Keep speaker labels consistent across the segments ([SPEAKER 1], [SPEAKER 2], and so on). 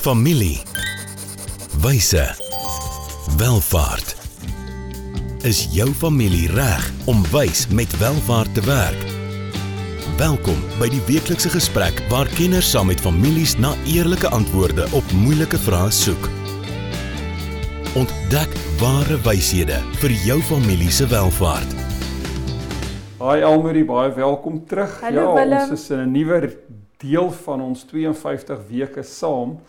[SPEAKER 1] Familie. Wyse. Welvaart. Is jou familie reg om wys met welvaart te werk? Welkom by die weeklikse gesprek waar kenners saam met families na eerlike antwoorde op moeilike vrae soek. Ontdek ware wyshede vir jou familie se welvaart.
[SPEAKER 2] Hi Almarie, baie welkom terug.
[SPEAKER 3] Hallo,
[SPEAKER 2] ja,
[SPEAKER 3] Willem.
[SPEAKER 2] ons is in 'n nuwe deel van ons 52 weke saam.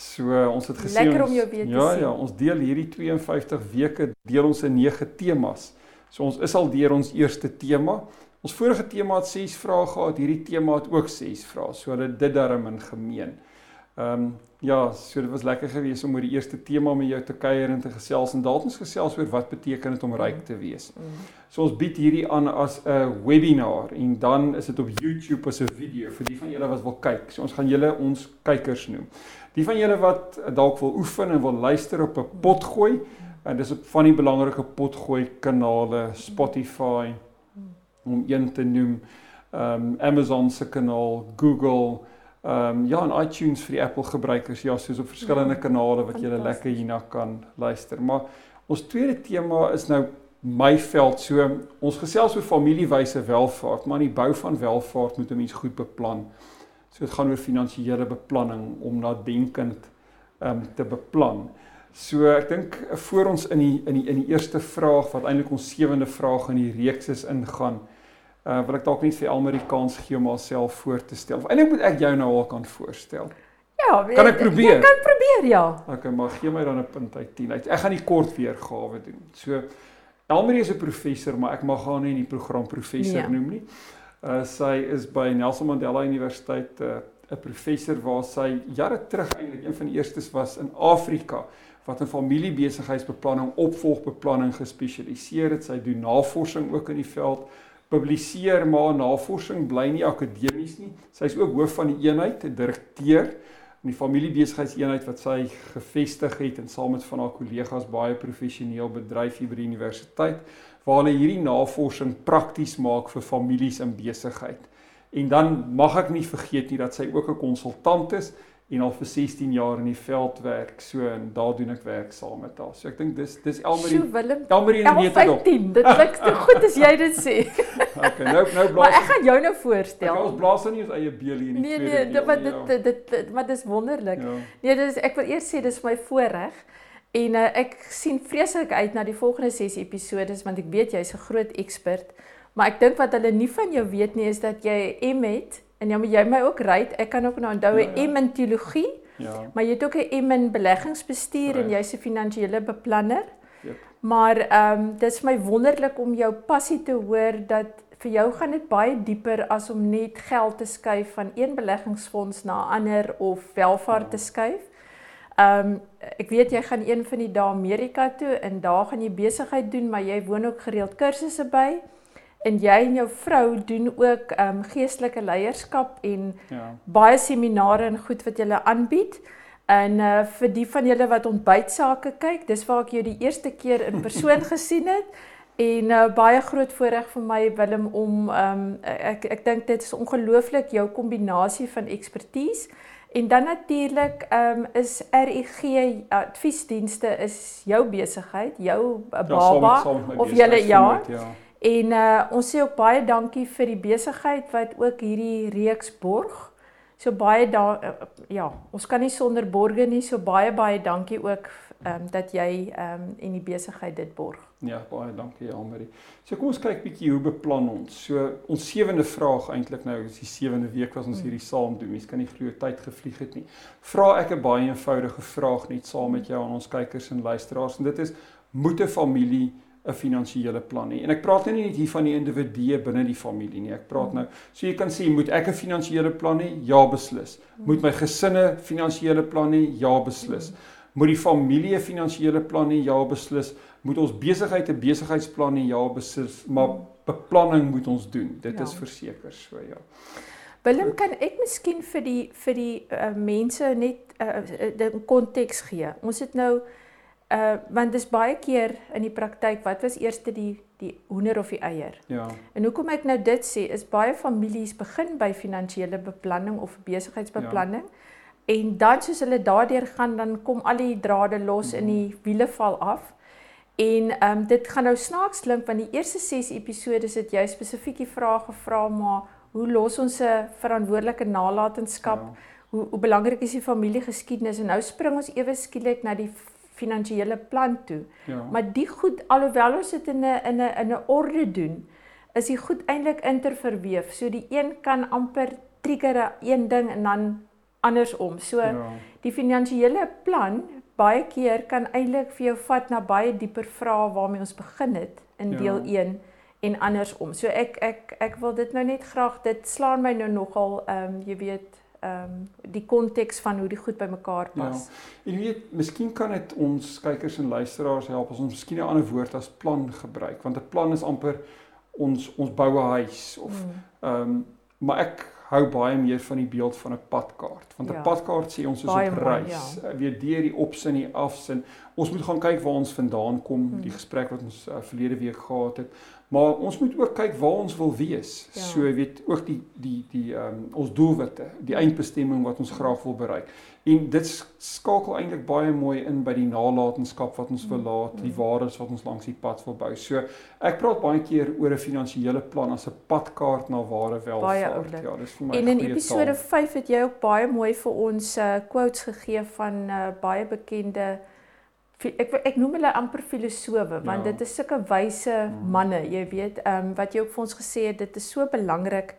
[SPEAKER 2] So ons het gesê
[SPEAKER 3] Lekker
[SPEAKER 2] ons,
[SPEAKER 3] om jou weer te
[SPEAKER 2] ja,
[SPEAKER 3] sien.
[SPEAKER 2] Ja, ons deel hierdie 52 weke deel ons in 9 temas. So ons is al deur ons eerste tema. Ons vorige tema het 6 vrae gehad, hierdie tema het ook 6 vrae. So dit dit darm in gemeen. Ehm um, ja, so dit was lekker geweest om oor die eerste tema met jou te kuier en te gesels en dalk ons gesels oor wat beteken dit om ryk te wees. So ons bied hierdie aan as 'n webinar en dan is dit op YouTube as 'n video vir die van julle wat wil kyk. So ons gaan julle ons kykers noem. Die van julle wat dalk wil oefen en wil luister op 'n potgooi, en dis op van die belangrike potgooi kanale, Spotify om een te noem, ehm um, Amazon se kanaal, Google, ehm um, ja en iTunes vir die Apple gebruikers, ja, soos op verskillende
[SPEAKER 3] Ja,
[SPEAKER 2] kanale wat
[SPEAKER 3] fantasties.
[SPEAKER 2] lekker hierna kan luister. Maar ons tweede tema is nou my veld. So ons gesels oor familiewyse welvaart, maar die bou van welvaart moet 'n mens goed beplan. So dit gaan oor finansiële beplanning om nadenkend ehm um, te beplan. So ek dink eh, voor ons in die in die in die eerste vraag wat eintlik ons sewende vraag in die reeks is ingaan, uh wil ek dalk net vir Amerikaans gee om haarself voor te stel. Of eintlik moet ek jou nou al kan voorstel.
[SPEAKER 3] Ja,
[SPEAKER 2] Kan ek probeer?
[SPEAKER 3] Jy kan probeer, ja.
[SPEAKER 2] Okay, maar gee my dan 'n punt uit 10 uit. Ek gaan die kort weergawe doen. So Elmarie is 'n professor, maar ek mag haar nie in die program professor
[SPEAKER 3] Ja.
[SPEAKER 2] noem nie. Uh sy is by Nelson Mandela Universiteit 'n uh, 'n professor waar sy jare terug eintlik een van die eerstes was in Afrika wat in familiebesigheidsbeplanning, opvolgbeplanning gespesialiseer het. Sy doen navorsing ook in die veld publiseer maar navorsing bly nie akademies nie. Sy is ook hoof van die eenheid, 'n direkteur in die familiebesigheidseenheid wat sy gevestig het en saam met van haar kollegas baie professioneel bedryf hier by die universiteit waar hulle hierdie navorsing prakties maak vir families in besigheid. En dan mag ek nie vergeet nie dat sy ook 'n konsultant is en al vir 16 jaar in die veld werk. So en daar doen ek werk saam met haar. So ek dink dis dis Elmarie
[SPEAKER 3] Sjoe, Willem.
[SPEAKER 2] Elmarie netedop.
[SPEAKER 3] 11:15. Dit klink so goed as jy dit sê.
[SPEAKER 2] Okay, nou nou
[SPEAKER 3] Maar
[SPEAKER 2] blaas
[SPEAKER 3] ek gaan jou nou
[SPEAKER 2] Ek
[SPEAKER 3] voorstel.
[SPEAKER 2] ons blaas dan nie ons eie beelie in die
[SPEAKER 3] Nee
[SPEAKER 2] tweede
[SPEAKER 3] nee,
[SPEAKER 2] deel
[SPEAKER 3] dit wat
[SPEAKER 2] ja.
[SPEAKER 3] dit dit dit maar dis wonderlik.
[SPEAKER 2] Ja.
[SPEAKER 3] Nee, dis ek wil eers sê dis my voorreg en uh, ek sien vreeslik uit na die volgende 6 episodes want ek weet jy's 'n groot ekspert. Maar ek dink wat hulle nie van jou weet nie is dat jy M het en ja, moet jy my ook ry. Ek kan ook nou onthou 'n
[SPEAKER 2] Ja, ja.
[SPEAKER 3] M in teologie,
[SPEAKER 2] Ja.
[SPEAKER 3] maar jy het ook 'n M in beleggingsbestuur en
[SPEAKER 2] Reg.
[SPEAKER 3] jy's 'n finansiële beplanner.
[SPEAKER 2] Jep.
[SPEAKER 3] Maar ehm um, dis my wonderlik om jou passie te hoor dat vir jou gaan dit baie dieper as om net geld te skuif van een beleggingsfonds na 'n ander of welvaart
[SPEAKER 2] Ja.
[SPEAKER 3] te skuif. Ehm um, ek weet jy gaan een van die dae Amerika toe en daar gaan jy besigheid doen, maar jy woon ook gereeld kursusse by. En jy en jou vrou doen ook ehm um, geestelike leierskap en
[SPEAKER 2] Ja.
[SPEAKER 3] baie seminare en goed wat julle aanbied. En uh vir die van julle wat ontbytsake kyk, dis waar ek jou die eerste keer in persoon gesien het. En uh baie groot voorreg vir my Willem om um ek ek dink dit is ongelooflik jou kombinasie van ekspertise en dan natuurlik um is REG adviesdienste is jou besigheid, jou uh,
[SPEAKER 2] Ja, saam met-
[SPEAKER 3] baba
[SPEAKER 2] saam met my
[SPEAKER 3] of julle ja.
[SPEAKER 2] besigheidsgenoot, ja.
[SPEAKER 3] En uh ons sê ook baie dankie vir die besigheid wat ook hierdie reeks borg. So baie da uh, ja, ons kan nie sonder borge nie. So baie baie dankie ook ehm um, dat jy ehm um, en die besigheid dit borg.
[SPEAKER 2] Ja, baie dankie Almarie. So kom ons kyk bietjie hoe beplan ons. So ons sewende vraag eintlik nou, is die sewende week wat ons hierdie saam doen. Mens kan nie glo tyd gevlieg het nie. Vra ek 'n baie eenvoudige vraag net saam met jou aan ons kykers en luisteraars en dit is moet 'n familie 'n finansiële plan hê. En ek praat nou nie net hier van die individue binne die familie nie. Ek praat nou, so jy kan sê, moet ek 'n finansiële plan hê? Ja, beslis. Moet my gesin 'n finansiële plan hê? Ja, beslis. Moet die familie 'n finansiële plan hê? Ja, beslis. Moet ons besigheid 'n besigheidsplan hê? Ja, beslis. Maar beplanning moet ons doen. Dit
[SPEAKER 3] Ja.
[SPEAKER 2] is verseker so, ja.
[SPEAKER 3] Willem, kan ek miskien vir die vir die uh, mense net 'n uh, uh, konteks gee? Ons het nou uh want dis baie keer in die praktyk wat was eers die die hoender of die eier?
[SPEAKER 2] Ja.
[SPEAKER 3] En hoekom ek nou dit sê is baie families begin by finansiële beplanning of besigheidsbeplanning. Ja. En dan soos hulle daardeur gaan, dan kom al die drade los in die wiele val af. En ehm um, dit gaan nou snaaks klink want die eerste 6 episode het jy spesifiek die vraag gevra maar hoe los ons 'n verantwoordelike nalatenskap? Ja. Hoe hoe belangrik is die familiegeskiedenis? En nou spring ons ewe skielik na die finansiële plan toe. Ja. Maar die goed alhoewel ons dit in 'n in 'n in 'n orde doen, is die goed eintlik interverweef. So die een kan amper trigger een ding en dan andersom. So ja. die finansiële plan baie keer kan eintlik vir jou vat na baie dieper vrae waarmee ons begin het in deel ja. 1 en andersom. So ek ek ek wil dit nou net graag dit slaan my nou nogal ehm um, jy weet ehm um, die konteks van hoe die goed bymekaar ja. pas.
[SPEAKER 2] Ja. En weet, miskien kan dit ons kykers en luisteraars help as ons miskien 'n ander woord as plan gebruik, want 'n plan is amper ons ons bou 'n huis of mm. ehm mm. um, maar ek hou baie meer van die beeld van 'n padkaart. Want 'n ja. padkaart sê ons is baie op reis, ja. weer deur die ops en die afs en ons moet gaan kyk waar ons vandaan kom, hmm. die gesprek wat ons uh, verlede week gehad het. Maar ons moet ook kyk waar ons wil wees. Ja. So jy weet ook die die die ehm um, ons doelwitte, die eindbestemming wat ons graag wil bereik. En dit skakel eintlik baie mooi in by die nalatenskap wat ons wil laat, die mm. waardes wat ons langs die pad wil bou. So ek praat baie keer oor 'n finansiële plan as 'n padkaart na ware welvaart. Ja, dis vir my
[SPEAKER 3] En in episode 5 het jy ook baie mooi vir ons uh, quotes gegee van uh, baie bekende ek ek noem hulle amper filosowe want ja. dit is sulke wyse mm. manne, jy weet, ehm um, wat jy ook vir ons gesê het, dit is so belangrik.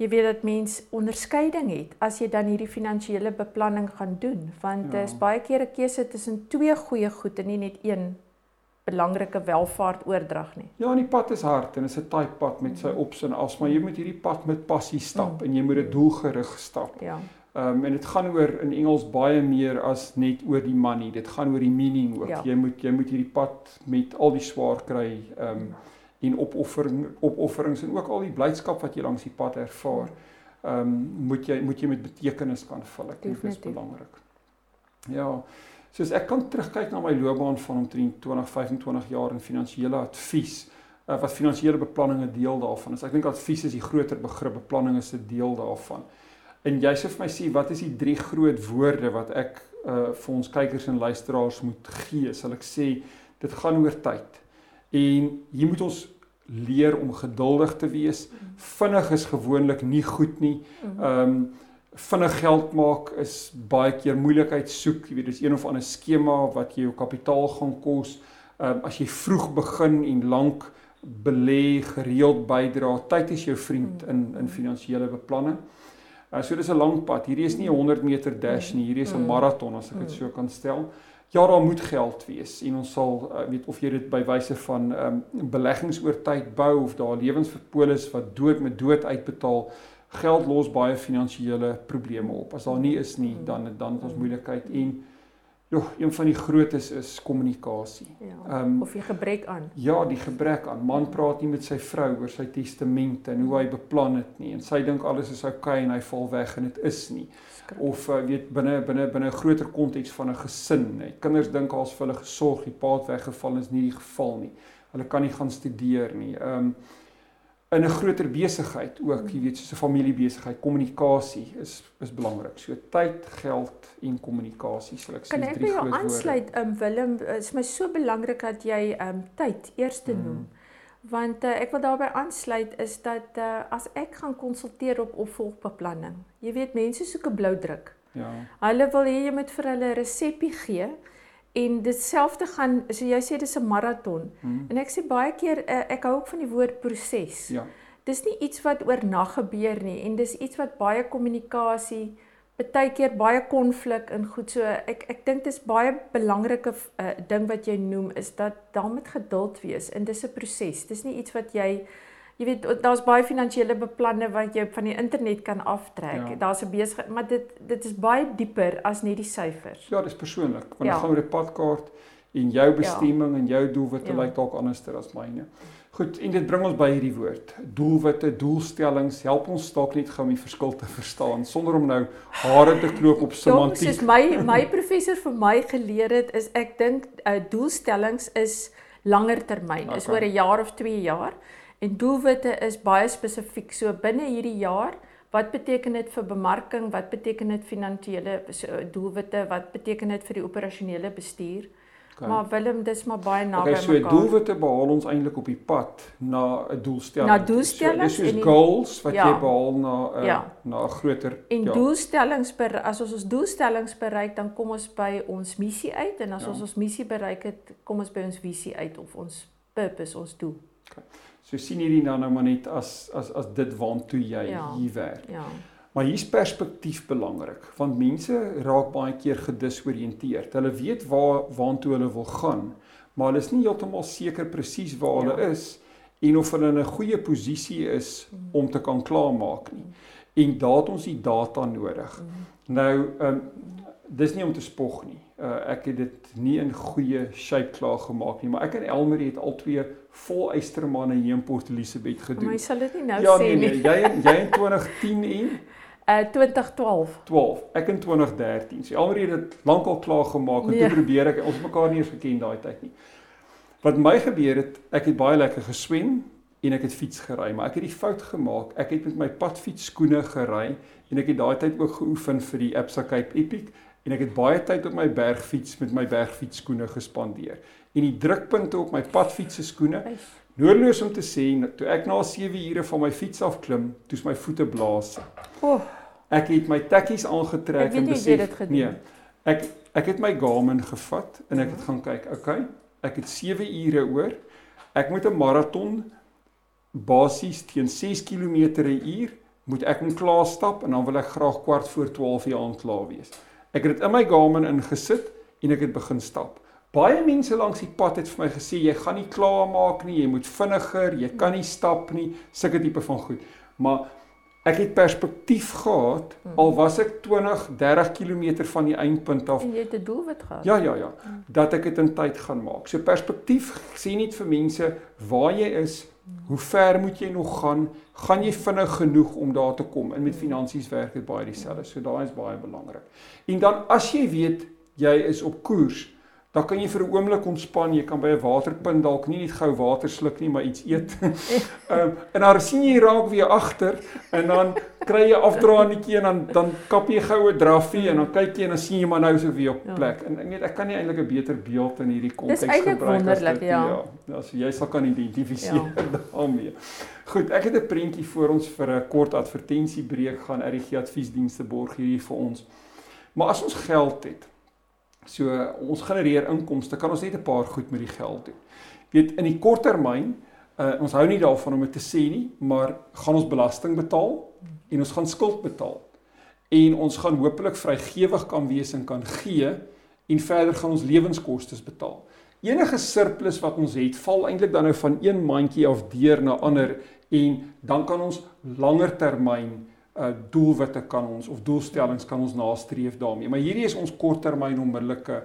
[SPEAKER 3] Jy weet dat mens onderskeiding het as jy dan hierdie finansiële beplanning gaan doen, want dit ja. is baie keer 'n keuse tussen twee goeie goed en nie net een belangrike welvaart oordrag nie.
[SPEAKER 2] Ja, en die pad is hard en dit is 'n taai pad met sy mm. ops en afs, maar jy moet hierdie pad met passie stap mm. en jy moet dit doelgerig stap. Ja. Ehm um, en dit gaan oor in Engels baie meer as net oor die money. Dit gaan oor die meaning ook. Ja. Jy moet jy moet hierdie pad met al die swaar kry ehm um, en opoffering opofferings en ook al die blydskap wat jy langs die pad ervaar. Ehm um, moet jy moet jy met betekenis kan vul. Ek dink dit is belangrik. Ja. Soos ek kan terugkyk na my loopbaan van omtrent 20, 25 jaar in finansiële advies uh, wat finansiële beplanning 'n deel daarvan is. Ek dink advies is die groter begrip, beplanning is 'n deel daarvan. En jy sê vir my sê wat is die drie groot woorde wat ek uh vir ons kykers en luisteraars moet gee? Sal ek sê dit gaan oor tyd. En hier moet ons leer om geduldig te wees. Vinnig is gewoonlik nie goed nie. Um vinnig geld maak is baie keer moeilikheid soek. Jy weet dis een of ander skema wat jy jou kapitaal gaan kos. Um as jy vroeg begin en lank belê, gereeld bydra, tyd is jou vriend in in finansiële beplanning. Uh, so dis 'n lang pad. Hierdie is nie 'n 100 meter dash nie. Hierdie is 'n mm. maraton as ek dit mm. so kan stel. Ja, daar moet geld wees en ons sal uh, weet of jy dit by wyse van ehm um, beleggings oor tyd bou of daar lewensverpolis wat dood met dood uitbetaal. Geld los baie finansiële probleme op. As daar nie is nie, mm. dan dan het ons moeilikheid en Ja, een van die grootes is kommunikasie.
[SPEAKER 3] Ja. Um, of die gebrek aan.
[SPEAKER 2] Ja, die gebrek aan. Man praat nie met sy vrou oor sy testamente en hoe hy beplan het nie en sy dink alles is oukei okay en hy val weg en dit is nie. Skrik. Of uh, weet binne binne binne 'n groter konteks van 'n gesin, net kinders dink als vir hulle gesorg, die pa het weggeval is nie die geval nie. Hulle kan nie gaan studeer nie. Ehm um, in 'n groter besigheid ook, jy weet, soos 'n familiebesigheid, kommunikasie is is belangrik. So tyd, geld en kommunikasie sal ek sê
[SPEAKER 3] drie groot woorde. Kan ek jou aansluit, um, Willem, is my so belangrik dat jy um tyd eers te noem. Mm. Want uh, ek wil daarbey aansluit is dat uh, as ek gaan konsulteer op opvolgbeplanning. Jy weet mense soek 'n blou druk. Ja. Hulle wil hê jy moet vir hulle 'n resepie gee En ditselfde gaan so jy sê dis 'n maraton. Hmm. En ek sê baie keer uh, ek hou ook van die woord proses. Ja. Dis nie iets wat oornag gebeur nie en dis iets wat baie kommunikasie, baie keer baie konflik in goed so ek ek dink dis baie belangrike uh, ding wat jy noem is dat daar moet geduld wees en dis 'n proses. Dis nie iets wat jy jy weet daar's baie finansiële beplanne wat jy van die internet kan aftrek. Ja. Daar's 'n besigheid, maar dit dit is baie dieper as net die syfers.
[SPEAKER 2] Ja, dis persoonlik. Want ja. gaan oor 'n padkaart en jou ja. bestemming ja. en jou doelwitte ja. lyk dalk anderster as myne. Goed, en dit bring ons by hierdie woord. Doelwitte, doelstellings help ons dalk net gou om die verskil te verstaan sonder om nou hare te knoop op semantiek.
[SPEAKER 3] Soos my my professor vir my geleer het, is ek dink uh, doelstellings is langer termyn, okay. is oor 'n jaar of 2 jaar. En doelwitte is baie spesifiek. So binne hierdie jaar Wat beteken dit vir bemarking? Wat beteken dit finansiële doelwitte? Wat beteken dit vir die operasionele bestuur? Okay. Maar Willem, dis maar baie naby
[SPEAKER 2] okay, so
[SPEAKER 3] mekaar.
[SPEAKER 2] So doelwitte behaal ons eintlik op die pad na 'n doelstelling.
[SPEAKER 3] Na doelstellings
[SPEAKER 2] so, dis soos goals wat ja. jy behaal na 'n
[SPEAKER 3] ja.
[SPEAKER 2] na 'n groter
[SPEAKER 3] En ja. doelstellings per as ons ons doelstellings bereik, dan kom ons by ons missie uit en as ja. ons ons missie bereik het, kom ons by ons visie uit of ons purpose, ons doel.
[SPEAKER 2] Okay. So sien hierdie nou nou maar net as as as dit waantoe jy ja. hier werk.
[SPEAKER 3] Ja.
[SPEAKER 2] Maar hier's perspektief belangrik want mense raak baie keer gedisoriënteerd. Hulle weet waar waantoe hulle wil gaan, maar hulle is nie heeltemal seker presies waar ja. hulle is en of hulle in 'n goeie posisie is om te kan klaarmaak nie. En daar het ons die data nodig. Mm. Nou, ehm um, dis nie om te spog nie. Uh, ek het dit nie in goeie shape klaar gemaak nie, maar ek en Elmarie het al twee vol eystermanne hier in Port Elizabeth gedoen.
[SPEAKER 3] Maar jy sal dit nie nou
[SPEAKER 2] ja,
[SPEAKER 3] sê
[SPEAKER 2] nee,
[SPEAKER 3] nie.
[SPEAKER 2] Ja nee, jy jy in 2010 en
[SPEAKER 3] Uh 2012.
[SPEAKER 2] 12. Ek in 2013. So alreeds het dit lankal klaar gemaak en nee. toe probeer ek ons mekaar nie eens geken daai tyd nie. Wat my gebeur het, ek het baie lekker geswem en ek het fiets gery, maar ek het die fout gemaak. Ek het met my padfiets skoene gery en ek het daai tyd ook geoefen vir die Absa Cape Epic en ek het baie tyd op my bergfiets met my bergfiets skoene gespandeer. En die drukpunte op my padfiets se skoene Noorloos om te sê, toe ek na 7 ure van my fiets af klim, toets my voete blaas.
[SPEAKER 3] Oh.
[SPEAKER 2] Ek het my tekkies aangetrek
[SPEAKER 3] en
[SPEAKER 2] besef nee. Ek ek het my Garmin gevat en ek het gaan kyk. Okay, ek het 7 ure oor. Ek moet 'n maraton basies teen 6 km 'n uur moet ek moet klaar stap en dan wil ek graag kwart voor 12 uur aan klaar wees. Ek het dit in my Garmin ingesit en ek het begin stap. Baie mense langs die pad het vir my gesê jy gaan nie klaar maak nie, jy moet vinniger, jy kan nie stap nie, sulke tipe van goed. Maar ek het perspektief gehad hmm. al was ek 20, 30 km van die eindpunt af.
[SPEAKER 3] En jy het 'n doelwit gehad.
[SPEAKER 2] Ja, ja, ja. Hmm. Dat ek dit in tyd gaan maak. So perspektief sê net vir mense waar jy is, hoe ver moet jy nog gaan? Gaan jy vinnig genoeg om daar te kom? En met finansies werk dit baie dieselfde. So daai is baie belangrik. En dan as jy weet jy is op koers, Dan kan jy vir 'n oomblik ontspan. Jy kan by 'n waterpunt dalk nie net gou water sluk nie, maar iets eet. Ehm um, en dan sien jy raak weer agter en dan kry jy afdraanetjie en dan dan kap jy goue draffie en dan kyk jy en dan sien jy maar nou so weer op ja. plek. En ek weet ek kan nie eintlik 'n beter beeld in hierdie konteks gebruik
[SPEAKER 3] as dit. Dis eintlik wonderlik, ja.
[SPEAKER 2] Ja, as jy sal kan identifiseer ja. daarmee. Goed, ek het 'n prentjie vir ons vir 'n kort advertensiebreek gaan RG adviesdienste borg hierdie vir ons. Maar as ons geld het, So ons genereer inkomste, kan ons net 'n paar goed met die geld doen. Weet in die kort termyn, uh, ons hou nie daarvan om dit te sê nie, maar gaan ons belasting betaal en ons gaan skuld betaal. En ons gaan hopelik vrygewig kan wees en kan gee en verder gaan ons lewenskoste betaal. Enige surplus wat ons het, val eintlik dan nou van een mandjie af deur na ander en dan kan ons langer termyn uh doelwitte kan ons of doelstellings kan ons nastreef daarmee. Maar hierdie is ons korttermyn onmiddellike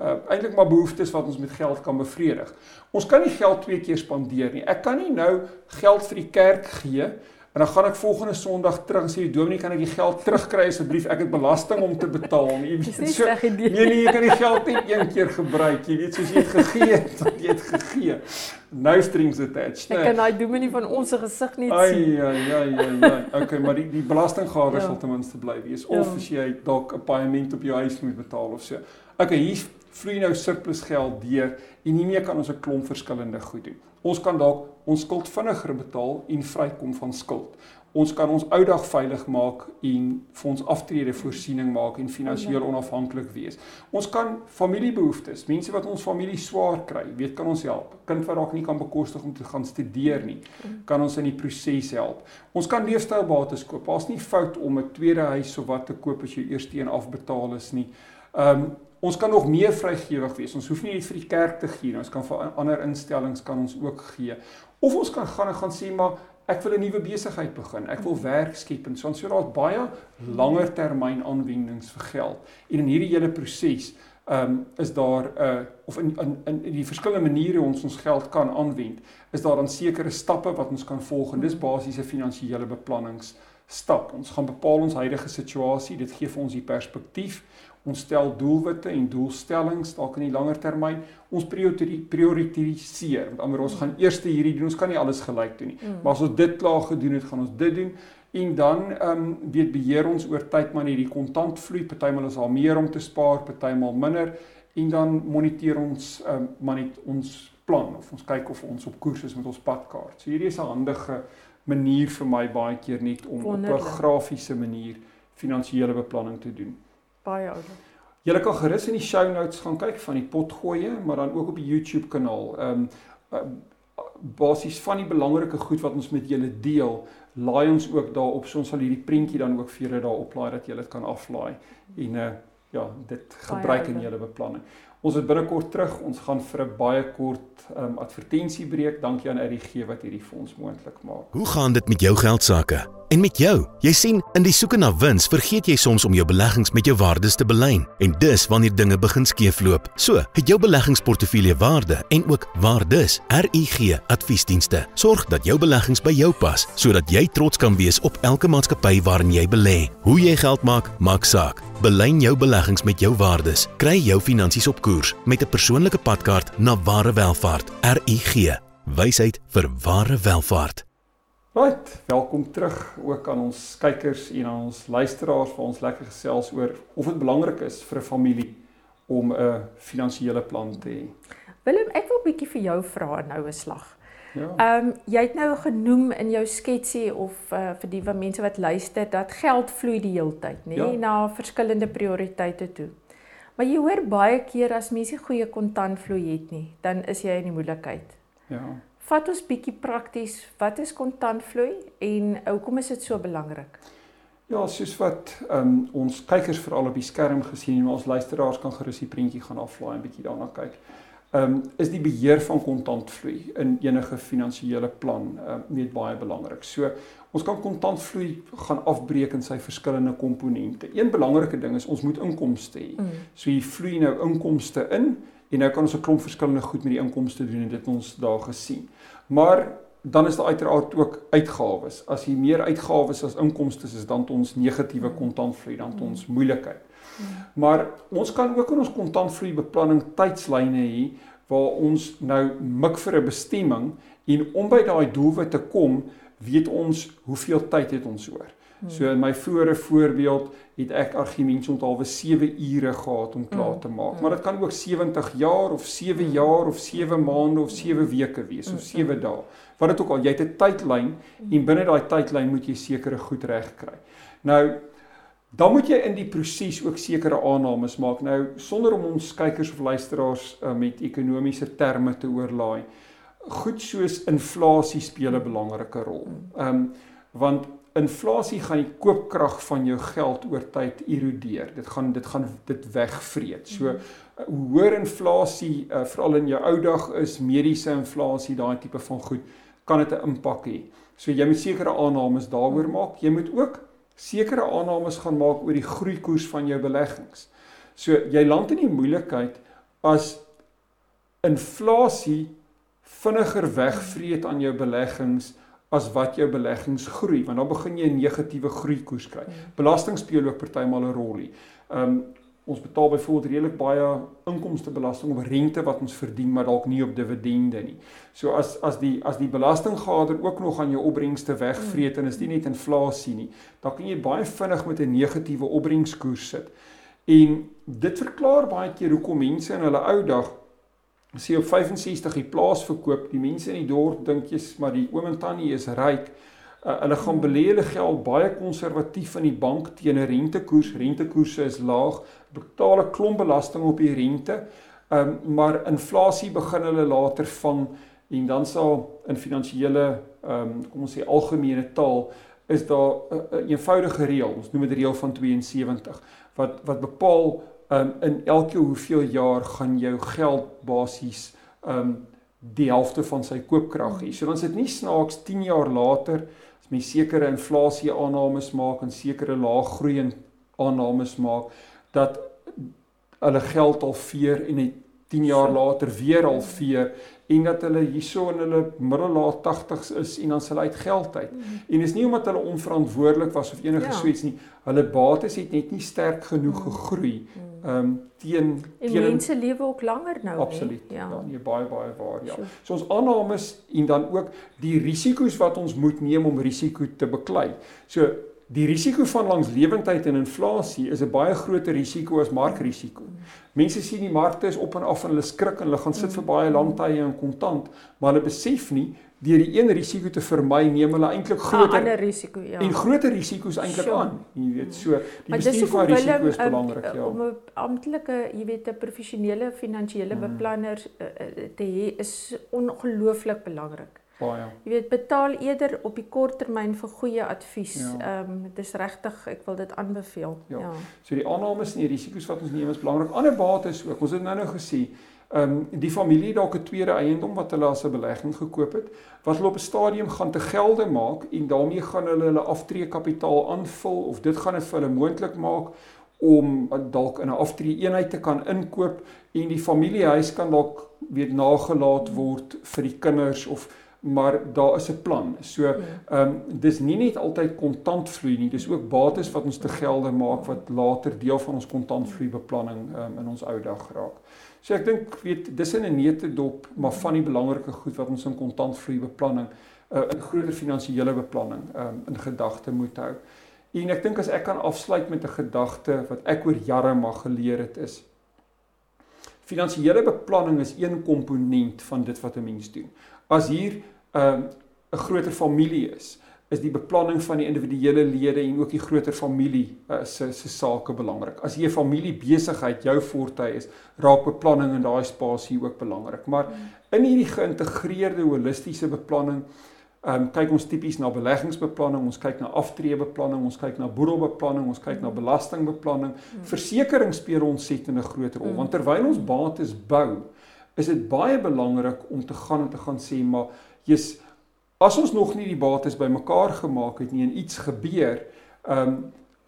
[SPEAKER 2] uh eintlik maar behoeftes wat ons met geld kan bevredig. Ons kan nie geld twee keer spandeer nie. Ek kan nie nou geld vir die kerk gee En dan gaan ek volgende Sondag terug en sê die dominee kan ek die geld terugkry asseblief? Ek het belasting om te betaal.
[SPEAKER 3] Jy weet so. Nee
[SPEAKER 2] nee, jy kan die geld net een keer gebruik. Jy weet soos jy het gegee, jy het gegee. No strings attached.
[SPEAKER 3] Nee. Ek kan daai dominee van ons se gesig net
[SPEAKER 2] sien. Ai ja ja ja ja. Okay, maar die die belastinggawes ja. sal ten minste bly wees of ja. as jy dalk 'n paaiement op jou huis moet betaal of so. Okay, hier vloei nou surplus geld deur en hiermee kan ons 'n klomp verskillende goed doen. Ons kan dalk ons skuld vinniger betaal en vrykom van skuld. Ons kan ons ou dag veilig maak en vir ons aftrede voorsiening maak en finansiëel onafhanklik wees. Ons kan familiebehoeftes, mense wat ons familie swaar kry, weet kan ons help. Kind wat dalk nie kan bekostig om te gaan studeer nie, kan ons in die proses help. Ons kan leefstylbates koop. Daar's nie fout om 'n tweede huis of wat te koop as jy eers teen afbetaal is nie. Ehm um, ons kan nog meer vrygewig wees. Ons hoef nie net vir die kerk te gee nie. Ons kan vir ander instellings kan ons ook gee. Of ons kan gaan en gaan sê maar ek wil 'n nuwe besigheid begin. Ek wil werk skep en so ons so daar's baie langer termyn aanwendings vir geld. En in hierdie hele proses ehm um, is daar 'n uh, of in, in in die verskillende maniere ons ons geld kan aanwend, is daar dan sekere stappe wat ons kan volg en dis basiese finansiële beplanningsstap. Ons gaan bepaal ons huidige situasie, dit gee vir ons die perspektief Ons stel doelwitte en doelstellings dalk in die langer termyn. Ons prioritiseer. Met ander ons gaan eers hierdie doen. Ons kan nie alles gelyk doen nie. Mm. Maar as ons dit klaar gedoen het, gaan ons dit doen En dan ehm um, weet beheer ons oor tyd maar hierdie kontantvloei, partymal is daar meer om te spaar, partymal minder en dan moniteer ons ehm um, maar net ons plan of ons kyk of ons op koers is met ons padkaart. So hierdie is 'n handige manier vir my baie keer net om Wonderlik. op 'n grafiese manier finansiële beplanning te doen.
[SPEAKER 3] Baie oulik.
[SPEAKER 2] Jy kan gerus in die show notes gaan kyk van die potgoeie, maar dan ook op die YouTube kanaal. Ehm um, basies van die belangrike goed wat ons met julle deel laai ons ook daarop so ons sal hierdie prentjie dan ook vir julle daar oplaai dat julle dit kan aflaai en uh ja dit gebruik in julle beplanning. Ons is binnekort terug. Ons gaan vir 'n baie kort um, advertensiebreek. Dankie aan RGG wat hierdie ons moontlik maak.
[SPEAKER 1] Hoe gaan dit met jou geld sake? En met jou? Jy sien, in die soeke na wins, vergeet jy soms om jou beleggings met jou waardes te belyn. En dis wanneer dinge begin skeefloop. So, het jou beleggingsportefeulje waarde en ook waardes. RGG Adviesdienste sorg dat jou beleggings by jou pas, sodat jy trots kan wees op elke maatskappy waarin jy belê. Hoe jy geld maak, maak saak. Belyn jou beleggings met jou waardes. Kry jou finansies op koers met 'n persoonlike padkaart na ware welvaart. RUG. Wysheid vir ware welvaart.
[SPEAKER 2] Right, welkom terug ook aan ons kykers en aan ons luisteraars vir ons lekker gesels oor of dit belangrik is vir 'n familie om 'n finansiële plan te hê.
[SPEAKER 3] Willem, ek wil 'n bietjie vir jou vra nou 'n slag. Ja. Ehm um, jy het nou genoem in jou sketsie of uh, vir die van mense wat luister dat geld vloei die hele tyd, nê, ja. na verskillende prioriteite toe. Maar jy hoor baie keer as mense goeie kontantvloei het nie, dan is jy in die moeilikheid. Ja. Vat ons bietjie prakties, wat is kontantvloei en hoekom is dit so belangrik?
[SPEAKER 2] Ja, soos wat um, ons kykers veral op die skerm gesien en ons luisteraars kan gerus die prentjie gaan aflaai en bietjie daarna kyk. Ehm um, is die beheer van kontantvloei in enige finansiële plan ehm um, net baie belangrik. So Ons kan kontantvloei gaan afbreek in sy verskillende komponente. Een belangrike ding is ons moet inkomste hê. Mm. So jy vloei nou inkomste in en nou kan ons 'n klomp verskillende goed met die inkomste doen en dit ons daar gesien. Maar dan is daar uiteraard ook uitgawes. As jy meer uitgawes as inkomste is, dan het ons negatiewe kontantvloei, dan het ons moeilikheid. Mm. Maar ons kan ook in ons kontantvloei beplanning tydslyne hê waar ons nou mik vir 'n bestemming en om by daai doelwit te kom, weet ons hoeveel tyd het ons oor. Hmm. So in my vorige voorbeeld het ek argumente onthaalwe 7 ure gehad om klaar hmm. te maak. Hmm. Maar dit kan ook 70 jaar of 7 jaar of 7 maande of 7 weke wees of 7 dae. Wat dit ook al, jy het 'n tydlyn en binne daai tydlyn moet jy sekere goed regkry. Nou dan moet jy in die proses ook sekere aannames maak. Nou sonder om ons kykers of luisteraars uh, met ekonomiese terme te oorlaai goed soos inflasie speel 'n belangrike rol. Ehm um, want inflasie gaan die koopkrag van jou geld oor tyd erodeer. Dit gaan dit gaan dit wegvreet. So hoe mhm. hoër inflasie uh, veral in jou ou dag is, mediese inflasie, daai tipe van goed, kan dit 'n impak hê. So jy moet sekere aannames daaroor mhm. maak. Jy moet ook sekere aannames gaan maak oor die groeikoers van jou beleggings. So jy land in die moeilikheid as inflasie vinniger wegvreet aan jou beleggings as wat jou beleggings groei want dan begin jy 'n negatiewe groeikoers kry. Ja. Belasting speel ook partymal 'n rol hier. Um ons betaal byvoorbeeld redelik baie inkomstebelasting op rente wat ons verdien maar dalk nie op dividende nie. So as as die as die belastinggader ook nog aan jou opbrengste wegvreet en is dit net inflasie nie, dan kan jy baie vinnig met 'n negatiewe opbrengskoers sit. En dit verklaar baie keer hoekom mense in hulle ou dag sê op 65 die plaas verkoop, die mense in die dorp dink jy's maar die oom en tannie is ryk. Uh, hulle gaan belê hulle geld baie konservatief in die bank teen 'n rentekoers. Rentekoerse is laag, betaal 'n klomp belasting op die rente. Um, maar inflasie begin hulle later vang en dan sal in finansiële um, kom ons sê algemene taal is daar 'n eenvoudige reël. Ons noem dit reël van 72 wat wat bepaal um, in elke hoeveel jaar gaan jou geld basies um die helfte van sy koopkrag hê. So dan is dit nie snaaks 10 jaar later mens sekere inflasie aannames maak en sekere lae groei aannames maak dat hulle geld al veer en het 10 jaar later weer halveer en dat hulle hierso in hulle middelaat 80s is en dan hulle uit geld uit. Mm. En dis nie omdat hulle onverantwoordelik was of enige ja. soets nie. Hulle bates het net nie sterk genoeg mm. gegroei. Mm. Ehm um, teen
[SPEAKER 3] en teen mense lewe ook langer nou.
[SPEAKER 2] Absoluut. Ja. ja, nee baie baie waar, ja. So ons aannames en dan ook die risiko's wat ons moet neem om risiko te beklei. So Die risiko van langslewendheid en inflasie is 'n baie groter risiko as markrisiko. Mense sien die markte is op en af en hulle skrik en hulle gaan sit vir baie lang tye in kontant, maar hulle besef nie deur die een risiko te vermy neem hulle eintlik groter
[SPEAKER 3] ander risiko ja.
[SPEAKER 2] En groter risiko's eintlik aan. Jy weet so die bestuur van risiko is belangrik ja.
[SPEAKER 3] Om 'n amptelike, jy weet 'n professionele finansiële mm. beplanner uh, te hê is ongelooflik belangrik.
[SPEAKER 2] Baie.
[SPEAKER 3] Jy weet betaal eerder op die kort termyn vir goeie advies. Ja. Ehm ja. um, dis regtig ek wil dit aanbeveel.
[SPEAKER 2] Ja. ja. So die aannames en die risiko's wat ons neem is belangrik. Ander bates ook. Ons het nou nou gesê, ehm um, die familie dalk 'n tweede eiendom wat hulle as 'n belegging gekoop het, wat hulle op 'n stadium gaan te gelde maak en daarmee gaan hulle hulle aftreekapitaal aanvul of dit gaan dit vir hulle moontlik maak om dalk in 'n aftree eenheid te kan inkoop en die familiehuis kan dalk weet nagelaat word vir die kinders of maar daar is 'n plan. So ja. ehm um, dis nie net altyd kontantvloei nie, dis ook bates wat ons te gelde maak wat later deel van ons kontantvloei beplanning ehm um, in ons ou dag raak. So ek dink weet dis in 'n neete dop, maar van die belangrike goed wat ons in kontantvloei beplanning uh, in groter finansiële beplanning ehm um, in gedagte moet hou. En ek dink as ek kan afsluit met 'n gedagte wat ek oor jare mag geleer het is finansiële beplanning is een komponent van dit wat 'n mens doen as hier 'n um, 'n groter familie is, is die beplanning van die individuele lede en ook die groter familie uh, se se sake belangrik. As jy 'n familie besigheid jou voortuig is, raak beplanning in daai spasie ook belangrik. Maar in hierdie geïntegreerde holistiese beplanning Ehm um, kyk ons tipies na beleggingsbeplanning, ons kyk na aftreebeplanning, ons kyk na boedelbeplanning, ons kyk na belastingbeplanning. Versekering speel ontsettend 'n groot rol want terwyl ons bates bou, is dit baie belangrik om te gaan en te gaan sê maar jy's as ons nog nie die bates bymekaar gemaak het nie en iets gebeur, ehm um,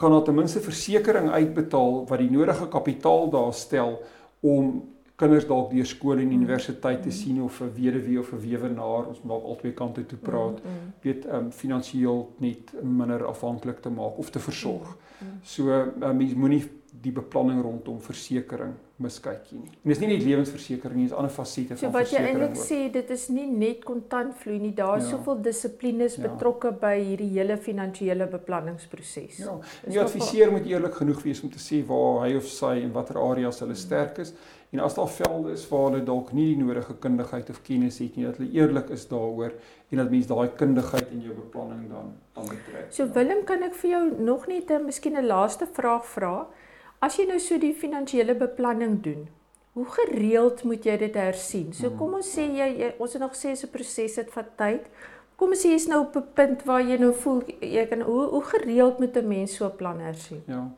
[SPEAKER 2] kan daar ten minste versekerings uitbetaal wat die nodige kapitaal daar stel om kinders dalk deur skool en universiteit te sien of 'n weduwee of 'n weewenaar ons maak albei kante toe praat mm, mm. weet ehm um, finansiëel net minder afhanklik te maak of te versorg. Mm. So uh, mens moenie die beplanning rondom versekerings miskykie nie. En dis nie net lewensversekering nie, dis ander fasette
[SPEAKER 3] so, van versekerings. So wat jy eintlik sê, dit is nie net kontantvloei nie, daar is ja. soveel dissiplines ja. betrokke by hierdie hele finansiële beplanningsproses.
[SPEAKER 2] Ja. Die adviseur moet eerlik genoeg wees om te sê waar hy of sy en watter areas hulle sterk is. En as daar velde is waar hulle dalk nie die nodige kundigheid of kennis het nie, dat hulle eerlik is daaroor en dat mense daai kundigheid in jou beplanning dan dan betrek.
[SPEAKER 3] So Willem, kan ek vir jou nog net 'n miskien 'n laaste vraag vra? As jy nou so die finansiële beplanning doen, hoe gereeld moet jy dit hersien? So hmm. kom ons sê jy, jy ons het nog gesê so 'n proses het vat tyd. Kom ons sê jy's nou op 'n punt waar jy nou voel jy kan hoe hoe gereeld moet 'n mens so 'n plan hersien?
[SPEAKER 2] Ja.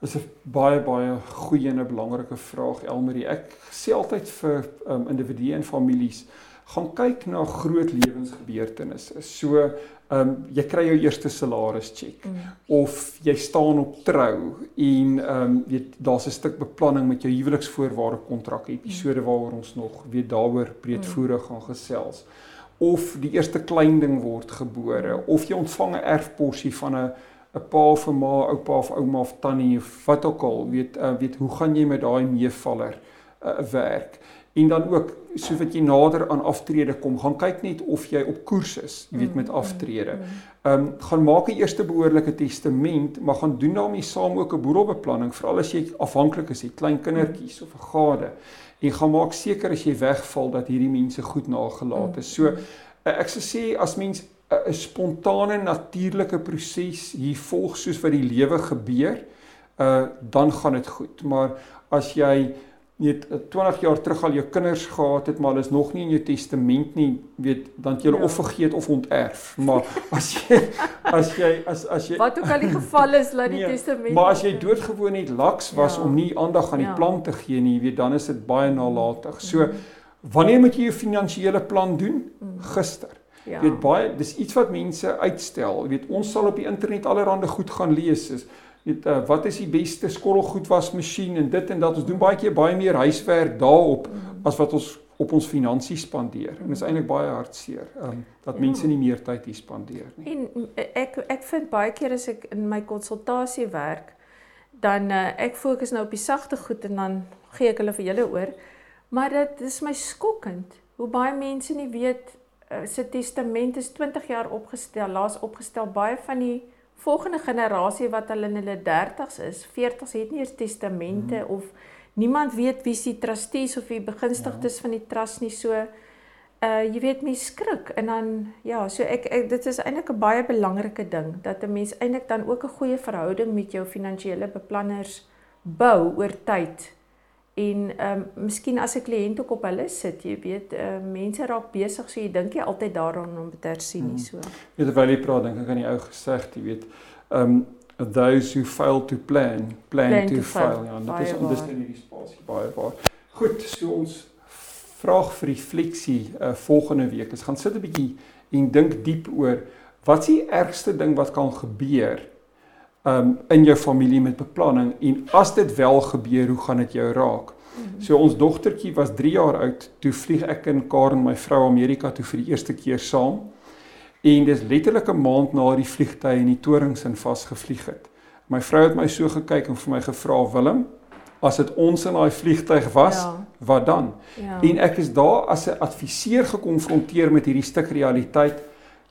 [SPEAKER 2] Dis 'n baie baie goeie en 'n belangrike vraag Elmarie. Ek sê altyd vir um, individue en families gaan kyk na groot lewensgebeurtenisse. So ehm um, jy kry jou eerste salaris cheque mm. of jy staan op trou en ehm um, weet daar's 'n stuk beplanning met jou huweliksvoorwaarde kontrak episode mm. waaroor ons nog weer daaroor breedvoerig mm. gaan gesels of die eerste klein ding word gebore mm. of jy ontvang 'n erfporsie van 'n 'n pa of 'n ma, oupa of ouma of tannie of wat ook al weet uh, weet hoe gaan jy met daai meevaller uh, werk en dan ook soos wat jy nader aan aftrede kom, gaan kyk net of jy op koers is, jy weet met mm, aftrede. Mm, mm. Ehm um, gaan maak 'n eerste behoorlike testament, maar gaan doen daarmee saam ook 'n boedelbeplanning, veral as jy afhanklik is, jy klein kindertjies of 'n gade. En gaan maak seker as jy wegval dat hierdie mense goed nagelaat is. So eh, ek sou sê as mens 'n spontane natuurlike proses hier volg soos wat die lewe gebeur, uh dan gaan dit goed. Maar as jy weet 20 jaar terug al jou kinders gehad het, maar hulle is nog nie in jou testament nie, weet dan jy hulle ja. of vergeet of onterf. Maar as jy as jy as as jy
[SPEAKER 3] Wat ook al die geval is, laat die nee, testament.
[SPEAKER 2] Maar as jy doodgewoon net laks was ja. om nie aandag aan die ja. plan te gee nie, weet dan is dit baie nalatig. So mm. wanneer moet jy jou finansiële plan doen? Mm. Gister. Ja. Weet baie dis iets wat mense uitstel. Weet ons sal op die internet allerlei goed gaan lees is weet uh, wat is die beste skottelgoed wasmasjien en dit en dat. Ons doen baie keer baie meer huiswerk daarop as wat ons op ons finansies spandeer. En dit is eintlik baie hartseer um, dat mense nie meer tyd hier spandeer nie.
[SPEAKER 3] En ek ek vind baie keer as ek in my konsultasie werk, dan uh, ek fokus nou op die sagte goed en dan gee ek hulle vir julle oor. Maar dit is my skokkend hoe baie mense nie weet uh, sy testament is 20 jaar opgestel, laas opgestel baie van die volgende generasie wat al in hulle 30's is, 40's het nie eers testamente hmm. of niemand weet wie se trustees of wie begunstigdes ja. van die trust nie so uh jy weet mens skrik en dan ja so ek, ek dit is eintlik 'n baie belangrike ding dat 'n mens eintlik dan ook 'n goeie verhouding met jou finansiële beplanners bou oor tyd en ehm um, miskien as 'n kliënt ook op hulle sit jy weet uh, mense raak besig so jy dink jy altyd daaraan om te hersien nie hmm. so
[SPEAKER 2] weet terwyl jy praat dink ek aan die ou gesegde jy weet ehm um, those who fail to plan plan, plan to, to fail. fail ja dit is dis in hierdie spasie baie waar goed so ons vraag vir refleksie uh, volgende week is gaan sit 'n bietjie en dink diep oor wat is die ergste ding wat kan gebeur um in jou familie met beplanning en as dit wel gebeur hoe gaan dit jou raak mhm. So ons dogtertjie was 3 jaar oud toe vlieg ek en Karen my vrou Amerika toe vir die eerste keer saam En dis letterlik 'n maand na die vliegtye in die torings in vasgevlieg het. My vrou het my so gekyk en vir my gevra, "Willem, as dit ons in daai vliegtyg was, ja. wat dan?" Ja. En ek is daar as 'n adviseur gekonfronteer met hierdie stuk realiteit.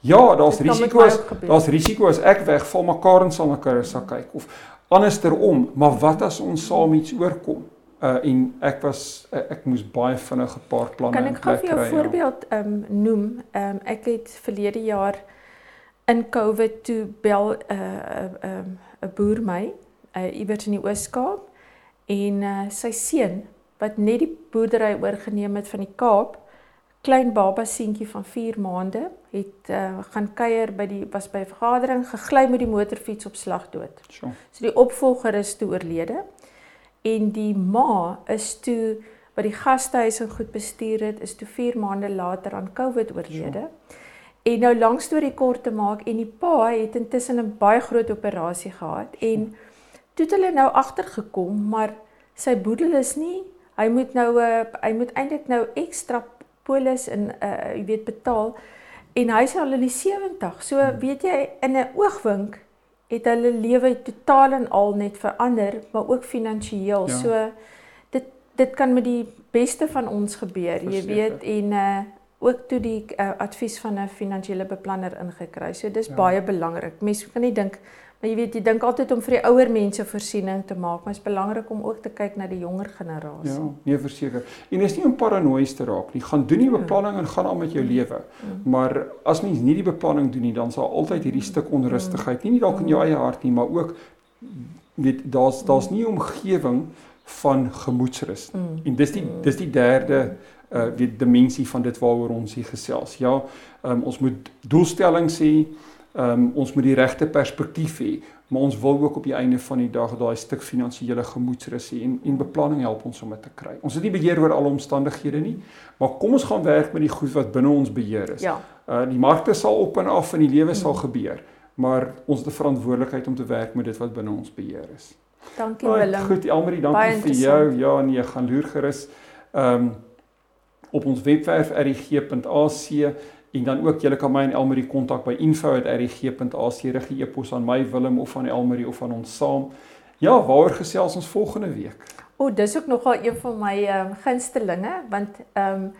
[SPEAKER 2] Ja, daar's risiko's. Daar's risiko's ek wegval, maar Karen sal na Karissa kyk of andersom, maar wat as ons saam iets oorkom? uh en ek was uh, ek moes baie vinnig 'n paar planne
[SPEAKER 3] Kan ek gou vir jou 'n ja. voorbeeld ja. um noem? Um ek het verlede jaar in Covid toe bel 'n uh, 'n uh, 'n uh, boer my uh, iewers in die Oos-Kaap en uh, sy seun wat net die boerdery oorgeneem het van die Kaap klein baba seentjie van 4 maande het uh, gaan kuier by die was by 'n vergadering gegly met die motorfiets op slag dood.
[SPEAKER 2] So.
[SPEAKER 3] so die opvolger is toe oorlede en die ma is toe wat die gastehuis en goed bestuur het is toe 4 maande later aan COVID oorlede. So. En nou lank storie kort te maak en die pa het intussen 'n baie groot operasie gehad en toe het hulle nou agtergekom maar sy boedel is nie hy moet nou 'n uh, eh, hy moet eintlik nou ekstra polis en uh, jy weet betaal en hy is al in die 70. So hmm. weet jy in 'n oogwink het hulle lewe totaal en al net verander, maar ook finansiëel. Ja. So dit dit kan met die beste van ons gebeur, Verseker. jy weet en uh ook toe die uh, advies van 'n finansiële beplanner ingekry. So dis ja. baie belangrik. Mense kan nie dink jy weet, jy dink altyd om vir die ouer mense voorsiening te maak, maar dit is belangrik om ook te kyk na die jonger generasie.
[SPEAKER 2] Ja, nee verseker. En is nie om paranoïes te raak nie. Gaan doen die ja. beplanning en gaan aan met jou lewe. Ja. Maar as mens nie die beplanning doen nie, dan sal altyd hierdie stuk onrustigheid, nie net dalk in jou eie hart nie, maar ook weet daar's daar's nie omgewing van gemoedsrus. Mm. En dis die dis die derde uh weet dimensie van dit waaroor ons hier gesels. Ja, um, ons moet doelstellings hê. Ehm um, ons moet die regte perspektief hê, maar ons wil ook op die einde van die dag daai stuk finansiële gemoedsrus hê en en beplanning help ons om dit te kry. Ons het nie beheer oor alle omstandighede nie, maar kom ons gaan werk met die goed wat binne ons beheer is.
[SPEAKER 3] Ja.
[SPEAKER 2] Uh die markte sal op en af en die lewe sal gebeur, maar ons het 'n verantwoordelikheid om te werk met dit wat binne ons beheer is.
[SPEAKER 3] Dankie Willem.
[SPEAKER 2] Goed, Elmarie, dankie vir jou. Ja, nee, gaan loer gerus. Ehm um, op ons webwerf rg.ac En dan ook julle kan my en Elmarie kontak by info@rg.ac rig e-pos aan my Willem of aan Elmarie of aan ons saam. Ja, waaroor gesels ons volgende week?
[SPEAKER 3] O, dis ook nogal een van my ehm um, gunstelinge want ehm um,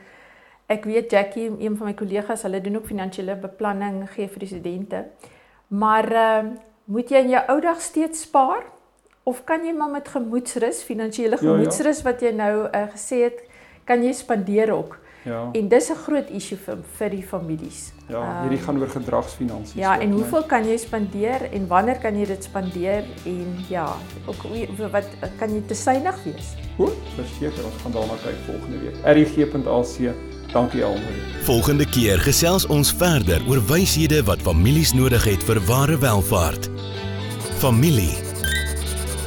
[SPEAKER 3] ek weet Jackie, een van my kollegas, hulle doen ook finansiële beplanning gee vir die studente. Maar ehm um, moet jy in jou ou dag steeds spaar of kan jy maar met gemoedsrus, finansiële gemoedsrus ja, ja. wat jy nou uh, gesê het, kan jy spandeer ook?
[SPEAKER 2] Ja.
[SPEAKER 3] En dis 'n groot issue vir vir die families.
[SPEAKER 2] Ja, hierdie um, gaan oor gedragsfinansies.
[SPEAKER 3] Ja, en hoeveel nee. kan jy spandeer en wanneer kan jy dit spandeer en ja, ook wat kan jy te synig wees?
[SPEAKER 2] Goed, verseker ons gaan daarna kyk volgende week. rg.ac. Dankie almal.
[SPEAKER 1] Volgende keer gesels ons verder oor wyshede wat families nodig het vir ware welvaart. Familie.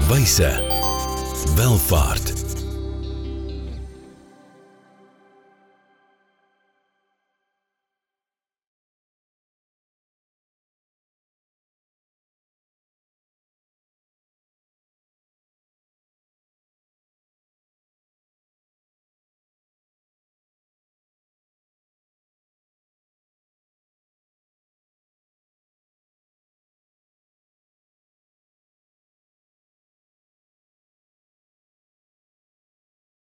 [SPEAKER 1] Wyse. Welvaart.